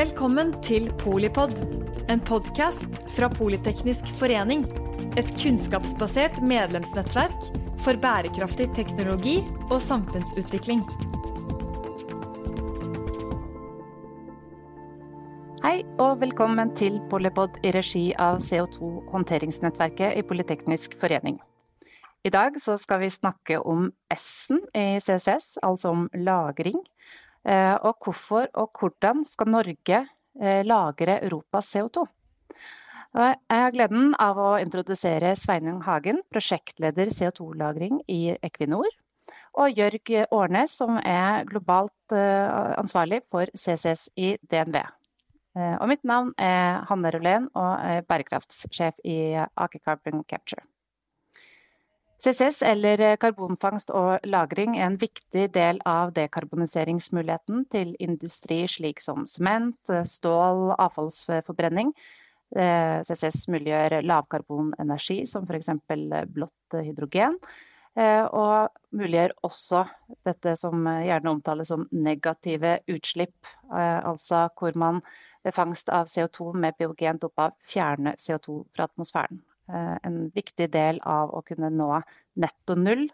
Velkommen til Polipod, en podkast fra Politeknisk forening. Et kunnskapsbasert medlemsnettverk for bærekraftig teknologi og samfunnsutvikling. Hei og velkommen til Polipod i regi av CO2-håndteringsnettverket i Politeknisk forening. I dag skal vi snakke om S-en i CCS, altså om lagring. Eh, og hvorfor og hvordan skal Norge eh, lagre Europas CO2? Jeg har gleden av å introdusere Sveinung Hagen, prosjektleder CO2-lagring i Equinor. Og Jørg Årnes, som er globalt eh, ansvarlig for CCS i DNV. Og mitt navn er Hanne Rolén og er bærekraftssjef i Aker Carbon Capture. CCS, eller eh, karbonfangst og -lagring, er en viktig del av dekarboniseringsmuligheten til industri slik som sement, eh, stål, avfallsforbrenning. Eh, CCS muliggjør lavkarbonenergi, som f.eks. blått hydrogen. Og muliggjør også dette som gjerne omtales som negative utslipp. Altså hvor man ved fangst av CO2 med biogent opphav fjerner CO2 fra atmosfæren. Eh, en viktig del av å kunne nå netto null.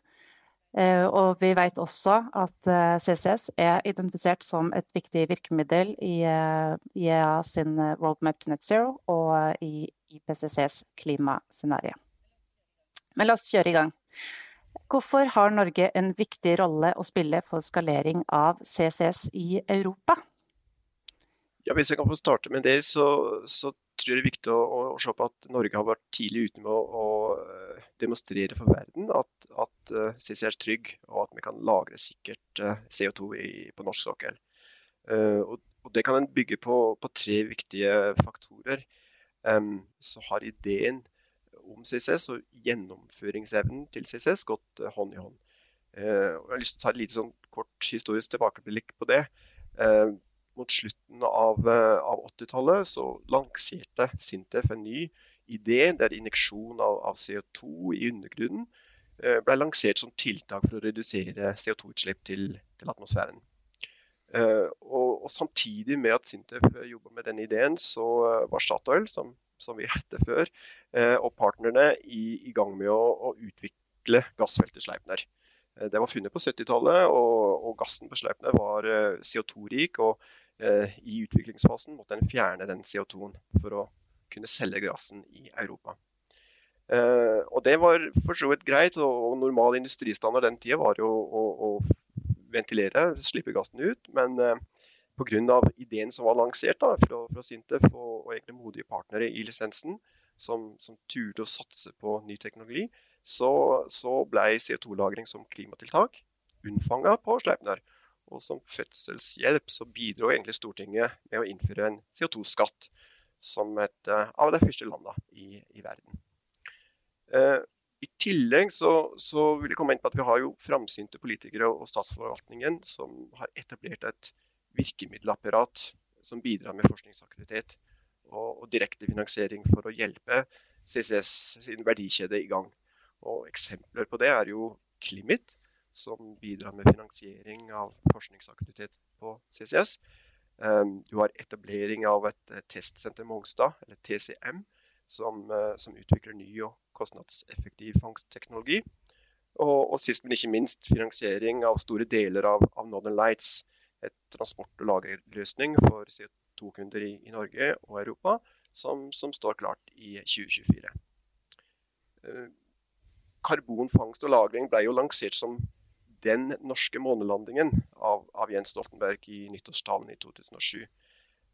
Eh, og vi vet også at eh, CCS er identifisert som et viktig virkemiddel i IEA sin roadmap to net zero og i IPCCs klimascenario. Men la oss kjøre i gang. Hvorfor har Norge en viktig rolle å spille for skalering av CCS i Europa? Ja, Hvis jeg kan få starte med det, så, så tror jeg det er viktig å, å, se på at Norge har vært tidlig ute med å, å eh, demonstrere for verden at, at uh, eh, CCS er trygg, og at vi kan lagre sikkert uh, CO2 i, på norsk sokkel. Uh, og, og, Det kan en bygge på, på tre viktige faktorer. Um, så har ideen om CCS og gjennomføringsevnen til CCS gått hånd i hånd. og jeg har lyst til å ta et lite sånn kort historisk tilbakeblikk på det. Uh, mot slutten av, eh, av 80-tallet så lanserte Sintef en ny idé der injeksjon av, av CO2 i undergrunnen eh, ble lansert som tiltak for å redusere CO2-utslipp til, til, atmosfæren. Uh, og, og, Samtidig med at Sintef jobba med den ideen, så var Statoil, som, som vi hette før, og partnerne i, i, gang med å, å utvikle gassfeltet Sleipner. Det var funnet på 70-tallet, og, og, gassen på Sleipner var CO2-rik. og Eh, i utviklingsfasen måtte en fjerne den CO2-en for å kunne selge gassen i Europa. Eh, og Det var for så vidt greit, og normal industristandard den tida var jo å, å ventilere, slippe gassen ut. Men eh, pga. ideen som var lansert da, fra, fra Sintef og, og, egentlig modige partnere i lisensen, som, som turte å satse på ny teknologi, så, så ble CO2-lagring som klimatiltak unnfanga på Sleipner. Og som fødselshjelp så bidro egentlig Stortinget med å innføre en CO2-skatt som et uh, av de første landene i, i verden. Eh, I tillegg så, så, vil jeg komme inn på at vi har jo framsynte politikere og statsforvaltningen som har etablert et virkemiddelapparat som bidrar med forskningsaktivitet og, og direkte finansiering for å hjelpe CCS sin verdikjede i gang. Og Eksempler på det er jo Climit, som bidrar med finansiering av forskningsaktivitet på CCS. Ehm, du har etablering av et testsenter testsenter Mongstad, eller TCM, som, eh, som utvikler ny og kostnadseffektiv fangstteknologi. Og, og, sist, men ikke minst, finansiering av store deler av, av Northern Lights, et transport- og lagerløsning for CO2-kunder i, i, Norge og Europa, som, som står klart i 2024. Ehm, karbonfangst og -lagring ble jo lansert som den norske månelandingen av, av, Jens Stoltenberg i nyttårstalen i 2007.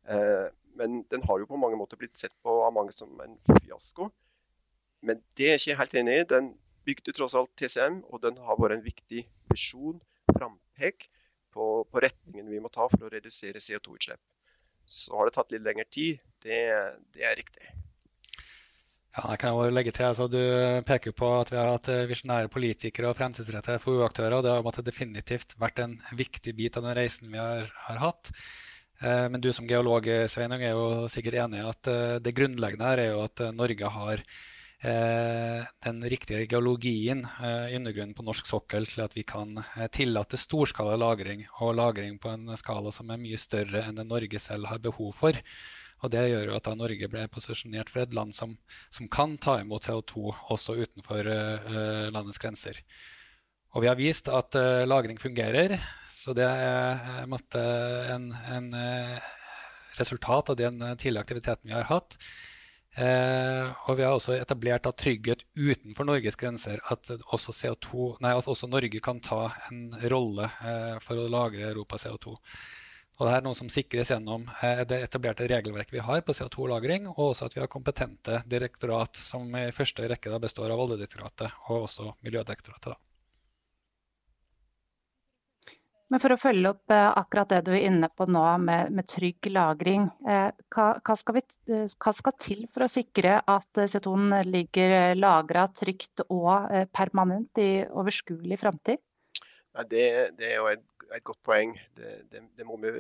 Eh, men den har jo på mange måter blitt sett på av mange som en fiasko. Men det er jeg ikke helt enig i. Den bygde tross alt TCM, og den har vært en viktig visjon, frampek, på, på, retningen vi må ta for å redusere CO2-utslipp. Så har det tatt litt lengre tid. Det, det er riktig. Ja, jeg kan jo legge til, altså, Du peker på at vi har hatt eh, visjonære politikere og fremtidsrettede FoU-aktører. Det har definitivt vært en viktig bit av den reisen vi har, har hatt. Eh, men du som geolog Sveinung, er jo sikkert enig i at eh, det grunnleggende her er jo at Norge har den riktige geologien i undergrunnen på norsk sokkel til at vi kan tillate storskala lagring, og lagring på en skala som er mye større enn det Norge selv har behov for. Og Det gjør jo at Norge ble posisjonert for et land som, som kan ta imot CO2 også utenfor uh, landets grenser. Og vi har vist at uh, lagring fungerer. Så det er uh, en, en resultat av den tidlige aktiviteten vi har hatt. og vi har også etablert at trygghet utenfor Norges grenser. At også, CO2, nei, at også Norge kan ta en rolle for å lagre Europa CO2. Og det er noe som sikres gjennom eh, det etablerte regelverket vi har på CO2-lagring, og også at vi har kompetente direktorat, som i første rekke består av Oljedirektoratet og også Miljødirektoratet. Da. Men for å følge opp eh, akkurat det du er inne på nå med, med trygg lagring. Eh, hva, hva, skal vi, hva, skal til for å sikre at CO2-en ligger lagra trygt og permanent i overskuelig framtid? Det, det, er jo et et godt poeng. Det, det, det må, vi,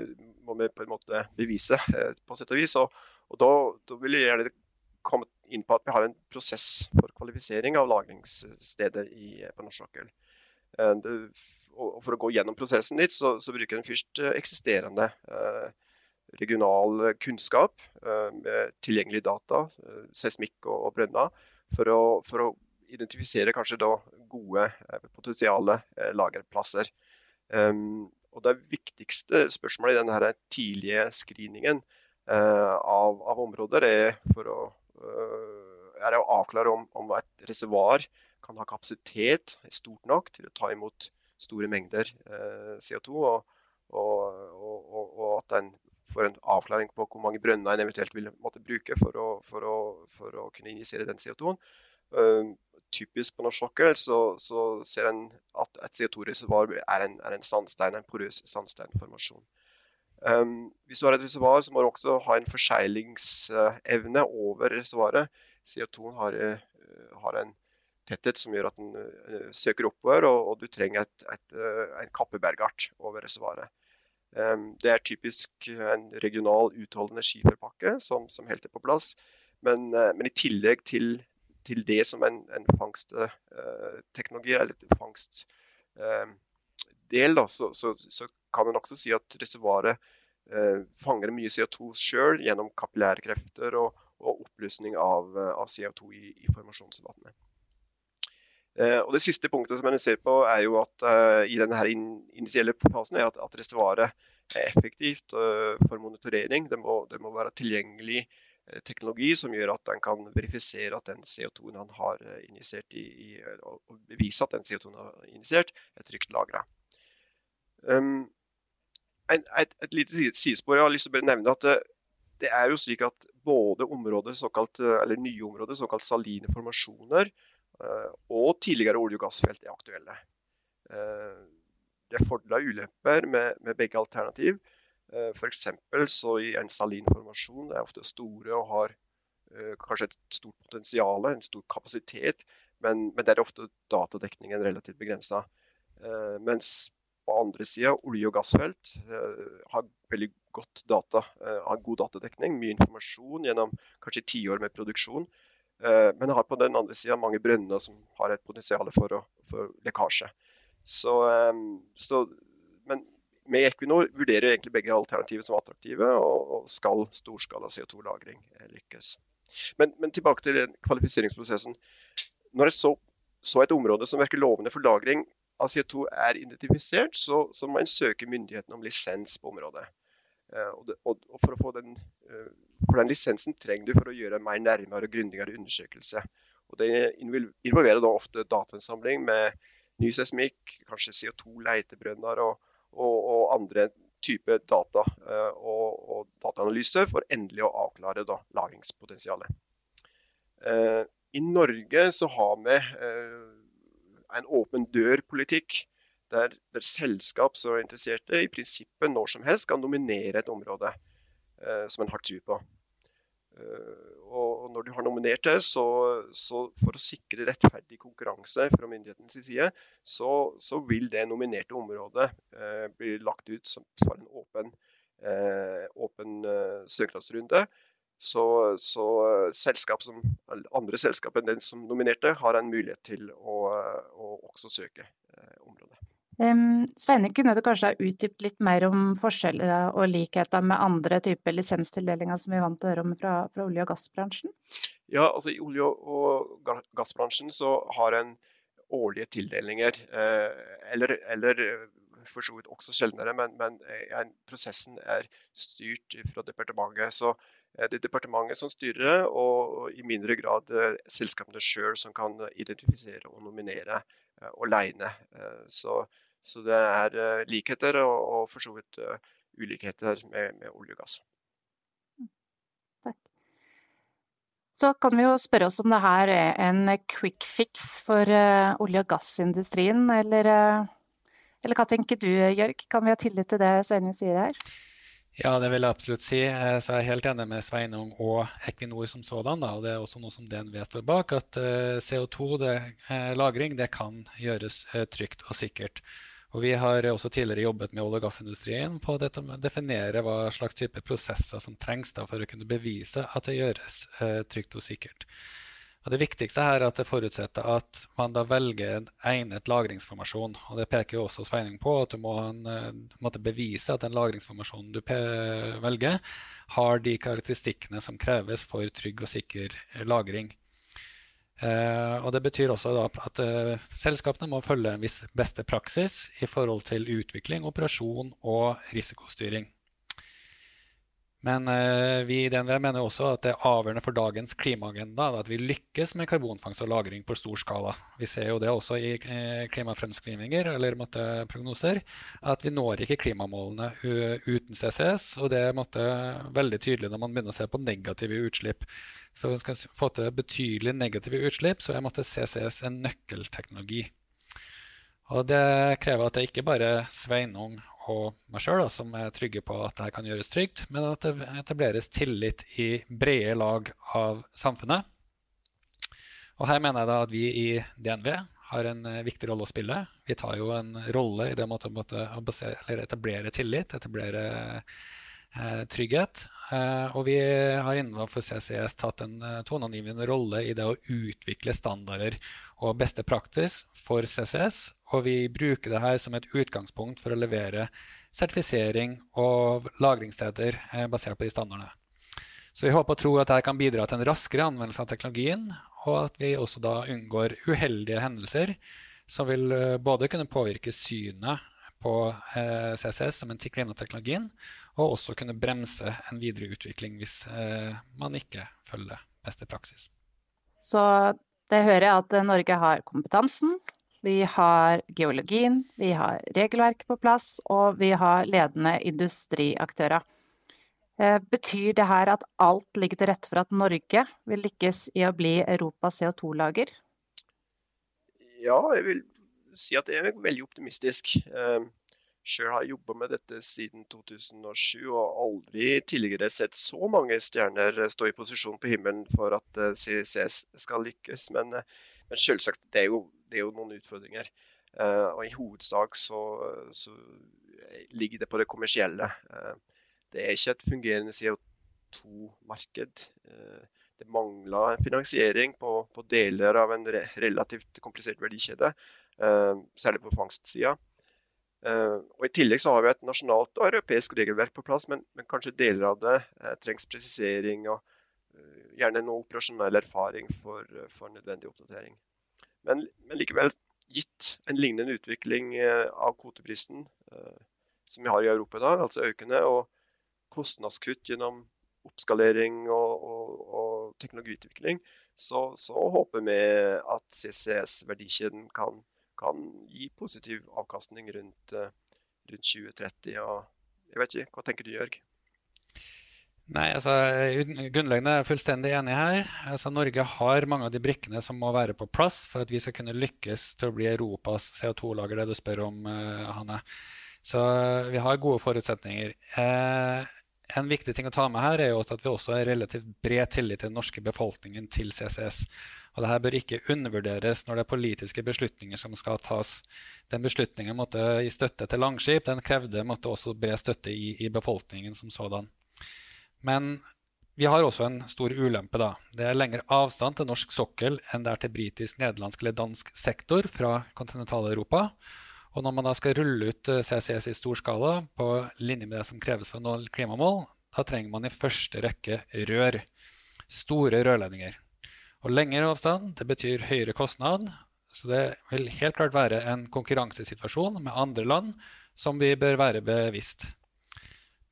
må, vi, på en måte bevise, eh, på sett og vis. Og, og da, da, vil jeg gjerne komme inn på at vi har en prosess for kvalifisering av lagringssteder i, på norsk sokkel. Eh, for å gå gjennom prosessen litt, så, så bruker en først eh, eksisterende eh, regional kunnskap eh, med tilgjengelige data, eh, seismikk og, og brønner, for for å identifisere kanskje da gode potensiale lagerplasser. Um, og Det viktigste spørsmålet i denne tidlige screeningen uh, av, av, områder er, å, uh, er å avklare om, om, et reservoar kan ha kapasitet stort nok til å ta imot store mengder uh, CO2, og, og, og, at en får en avklaring på hvor mange brønner en eventuelt vil måtte bruke for å, for å, for å kunne injisere den CO2-en typisk på norsk sokkel, så, så, ser en at et CO2-reservoar er, er, en sandstein, en porøs sandsteinformasjon. Um, hvis du har et reservoar, så må du også ha en forseglingsevne over reservoaret. CO2 har, uh, har, en tetthet som gjør at den uh, søker oppover, og, og, du trenger et, et, uh, en kappebergart over reservoaret. Um, det er typisk en regional utholdende skiferpakke som, som helt er på plass. Men, men, i tillegg til til det som en, en fangstteknologi, eller en fangstdel, da, så, så, så, kan en også si at reservoaret eh, fanger mye CO2 sjøl gjennom kapillære krefter og, og oppløsning av, av, CO2 i, i formasjonsvannet. Eh, og Det siste punktet som en ser på, er jo at eh, i denne in initielle fasen er at, at reservoaret er effektivt uh, for monitorering. Det må, det må være tilgjengelig Eh, teknologi som gjør at en kan verifisere at den CO2-en han har eh, injisert i, i, og bevise at den CO2-en han har injisert, er trygt lagra. Um, et, et, et, lite sidespor jeg har lyst til å nevne at det, det, er jo slik at både områder, såkalt, eller nye områder, såkalt saline formasjoner, og tidligere olje- og gassfelt er aktuelle. Det er fordeler og ulemper med, med begge alternativ. Eh, F.eks. så i en salinformasjon er ofte store og har uh, kanskje et stort potensial, en stor kapasitet, men, men der er ofte datadekningen relativt begrensa. Uh, mens på andre sida, olje- og gassfelt har veldig godt data, har god datadekning, mye informasjon gjennom kanskje tiår med produksjon. men har på den andre sida mange brønner som har et potensial for, å, for lekkasje. Så, så, men med Equinor vurderer egentlig begge alternativer som attraktive, og, skal storskala CO2-lagring eh, lykkes. Men, men, tilbake til den kvalifiseringsprosessen. Når jeg så, så, et område som virker lovende for lagring av CO2 er identifisert, så, så må en søke myndighetene om lisens på området. Uh, og, det, og, og, for, å få den, uh, for den lisensen trenger du for å gjøre en mer nærmere og grundigere undersøkelse. Og det involverer da ofte datainnsamling med ny seismikk, kanskje CO2-leitebrønner og, og, og andre typer data eh, og, og dataanalyse for endelig å avklare da, lagringspotensialet. Eh, I Norge så har vi eh, en åpen dør-politikk. Der, der, selskap som er interesserte, i prinsippet når som helst kan nominere et område som en har tro på. Eh, og når du har nominert det, så, så for å sikre rettferdig konkurranse fra myndighetenes side, så, så, vil det nominerte området eh, bli lagt ut som, som en åpen, eh, åpen eh, søknadsrunde. Så, så selskap som, andre selskap enn den som nominerte, har en mulighet til å, å også søke Sveining, kunne du kanskje ha utdypt litt mer om forskjeller og likheter med andre typer lisenstildelinger som vi er vant til å høre om fra, fra olje- og gassbransjen? Ja, altså I olje- og gassbransjen så har en årlige tildelinger, eh, eller, eller for så vidt også sjeldnere, men, men en, prosessen er styrt fra departementet. Så det er departementet som styrer det, og i mindre grad eh, selskapene sjøl som kan identifisere og nominere eh, alene. Så så det er uh, likheter og, og, for så vidt ulikheter med, med, olje og gass. Takk. Så kan vi jo spørre oss om det her er en quick fix for olje- og gassindustrien, eller, eller, hva tenker du Jørg? Kan vi ha tillit til det Sveinung sier her? Ja, det vil jeg absolutt si. Så jeg er helt enig med Sveinung og Equinor som sådan. Da. og Det er også noe som DNV står bak, at CO2-lagring det, det kan gjøres trygt og sikkert. Og vi har også tidligere jobbet med olje- og gassindustrien på å definere hva slags type prosesser som trengs for å kunne bevise at det gjøres eh, trygt og sikkert. Og det viktigste her er at det forutsetter at man da velger en egnet lagringsformasjon. Og det peker jo også Sveining på, at du må en, eh, måtte bevise at den lagringsformasjonen du velger, har de karakteristikkene som kreves for trygg og sikker lagring. Eh, og Det betyr også at eh, selskapene må følge en viss beste praksis i forhold til utvikling, operasjon og risikostyring. Men uh, vi i DNV mener også at det er avgjørende for dagens klimaagenda at vi lykkes med karbonfangst og -lagring på stor skala. Vi ser jo det også i klimafremskrivninger eller måtte, prognoser, at vi når ikke klimamålene uten CCS. Og det er veldig tydelig når man begynner å se på negative utslipp. Så hvis vi skal få til betydelig negative utslipp, så er CCS en nøkkelteknologi. Og Det krever at det ikke bare Sveinung og meg sjøl som er trygge på at dette kan gjøres trygt, men at det etableres tillit i brede lag av samfunnet. Og Her mener jeg da at vi i DNV har en eh, viktig rolle å spille. Vi tar jo en rolle i det måte, å etablere tillit, etablere eh, trygghet. Eh, og vi har innenfor CCS tatt en eh, toneangivende rolle i det å utvikle standarder og beste praktis for CCS. Og vi bruker det her som et utgangspunkt for å levere sertifisering og lagringssteder eh, basert på de standardene. Så vi håper og tror at dette kan bidra til en raskere anvendelse av teknologien, og at vi også da unngår uheldige hendelser som vil både kunne påvirke synet på CCS som en klimateknologien, og også kunne bremse en videre utvikling hvis eh, man ikke følger beste praksis. Så det hører jeg at Norge har kompetansen, vi har geologien, vi har regelverk på plass, og vi har ledende industriaktører. Eh, betyr det her at alt ligger til rette for at Norge vil lykkes i å bli Europas CO2-lager? Ja, jeg vil si at det er veldig optimistisk. Eh, Sjøl har jeg jobba med dette siden 2007 og aldri tidligere sett så mange stjerner stå i posisjon på himmelen for at eh, CCS skal lykkes. Men, men selvsagt, det er, jo, det er jo noen utfordringer. Uh, og I hovedsak så, så, ligger det på det kommersielle. Uh, det er ikke et fungerende CO2-marked. Uh, det mangler finansiering på, på, deler av en re relativt komplisert verdikjede, særlig på fangstsida. Uh, og I tillegg så har vi et nasjonalt og europeisk regelverk på plass, men, men kanskje deler av det uh, trengs presisering og uh, gjerne noe operasjonell erfaring for, for nødvendig oppdatering. Men, men, likevel, gitt en lignende utvikling av kvoteprisen som vi har i Europa i dag, altså økende, og kostnadskutt gjennom oppskalering og, og, og teknologiutvikling, så, så, håper vi at CCS-verdikjeden kan kan gi positiv avkastning rundt, eh, rundt 2030. Og jeg vet ikke, Hva tenker du, Jørg? Nei, altså Grunnleggende er jeg fullstendig enig her. Altså, Norge har mange av de brikkene som må være på plass for at vi skal kunne lykkes til å bli Europas CO2-lager, det du spør om, uh, Hanne. Så vi har gode forutsetninger. Eh, en viktig ting å ta med her er jo at vi også har relativt bred tillit til den norske befolkningen til CCS. Og dette bør ikke undervurderes når det er politiske beslutninger som skal tas. Den beslutningen måtte gi støtte til Langskip den krevde måtte også bred støtte i, i befolkningen som sådan. Men vi har også en stor ulempe. da. Det er lengre avstand til norsk sokkel enn det er til britisk, nederlandsk eller dansk sektor fra kontinentaleuropa. Og når man da skal rulle ut CCS i stor skala på linje med det som kreves for å nå klimamål, da trenger man i første rekke rør. Store rørledninger. Og lengre avstand det betyr høyere kostnad. Så det vil helt klart være en konkurransesituasjon med andre land som vi bør være bevisst.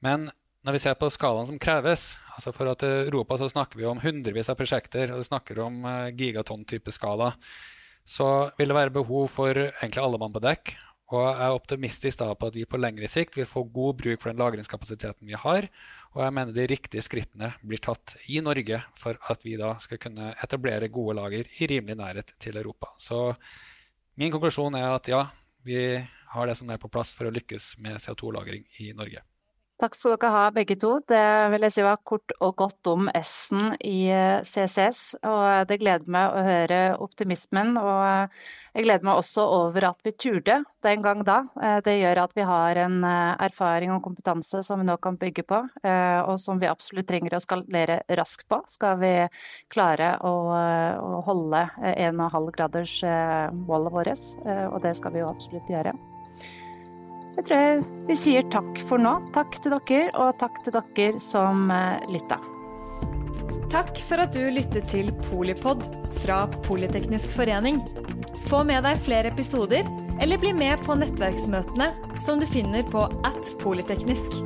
Men når vi ser på skalaen som kreves altså For at Europa så snakker vi om hundrevis av prosjekter, og vi snakker om eh, gigatonn-type skala. Så vil det være behov for egentlig alle mann på dekk. Og jeg er optimistisk da på at vi på lengre sikt vil få god bruk for den lagringskapasiteten vi har. Og jeg mener de riktige skrittene blir tatt i Norge for at vi da skal kunne etablere gode lager i rimelig nærhet til Europa. Så min konklusjon er at ja, vi har det som er på plass for å lykkes med CO2-lagring i Norge. Takk skal dere ha begge to. Det vil jeg si var kort og godt om S-en i CCS. Og det gleder meg å høre optimismen. Og jeg gleder meg også over at vi turde den gang da. Det gjør at vi har en erfaring og kompetanse som vi nå kan bygge på, og som vi absolutt trenger å skalere raskt på. Skal vi klare å holde 1,5 graders målet vårt. Og det skal vi jo absolutt gjøre. Jeg tror vi sier takk for nå. Takk til dere, og takk til dere som eh, lytta. Takk for at du lyttet til Polipod fra Politeknisk forening. Få med deg flere episoder, eller bli med på nettverksmøtene som du finner på at polyteknisk.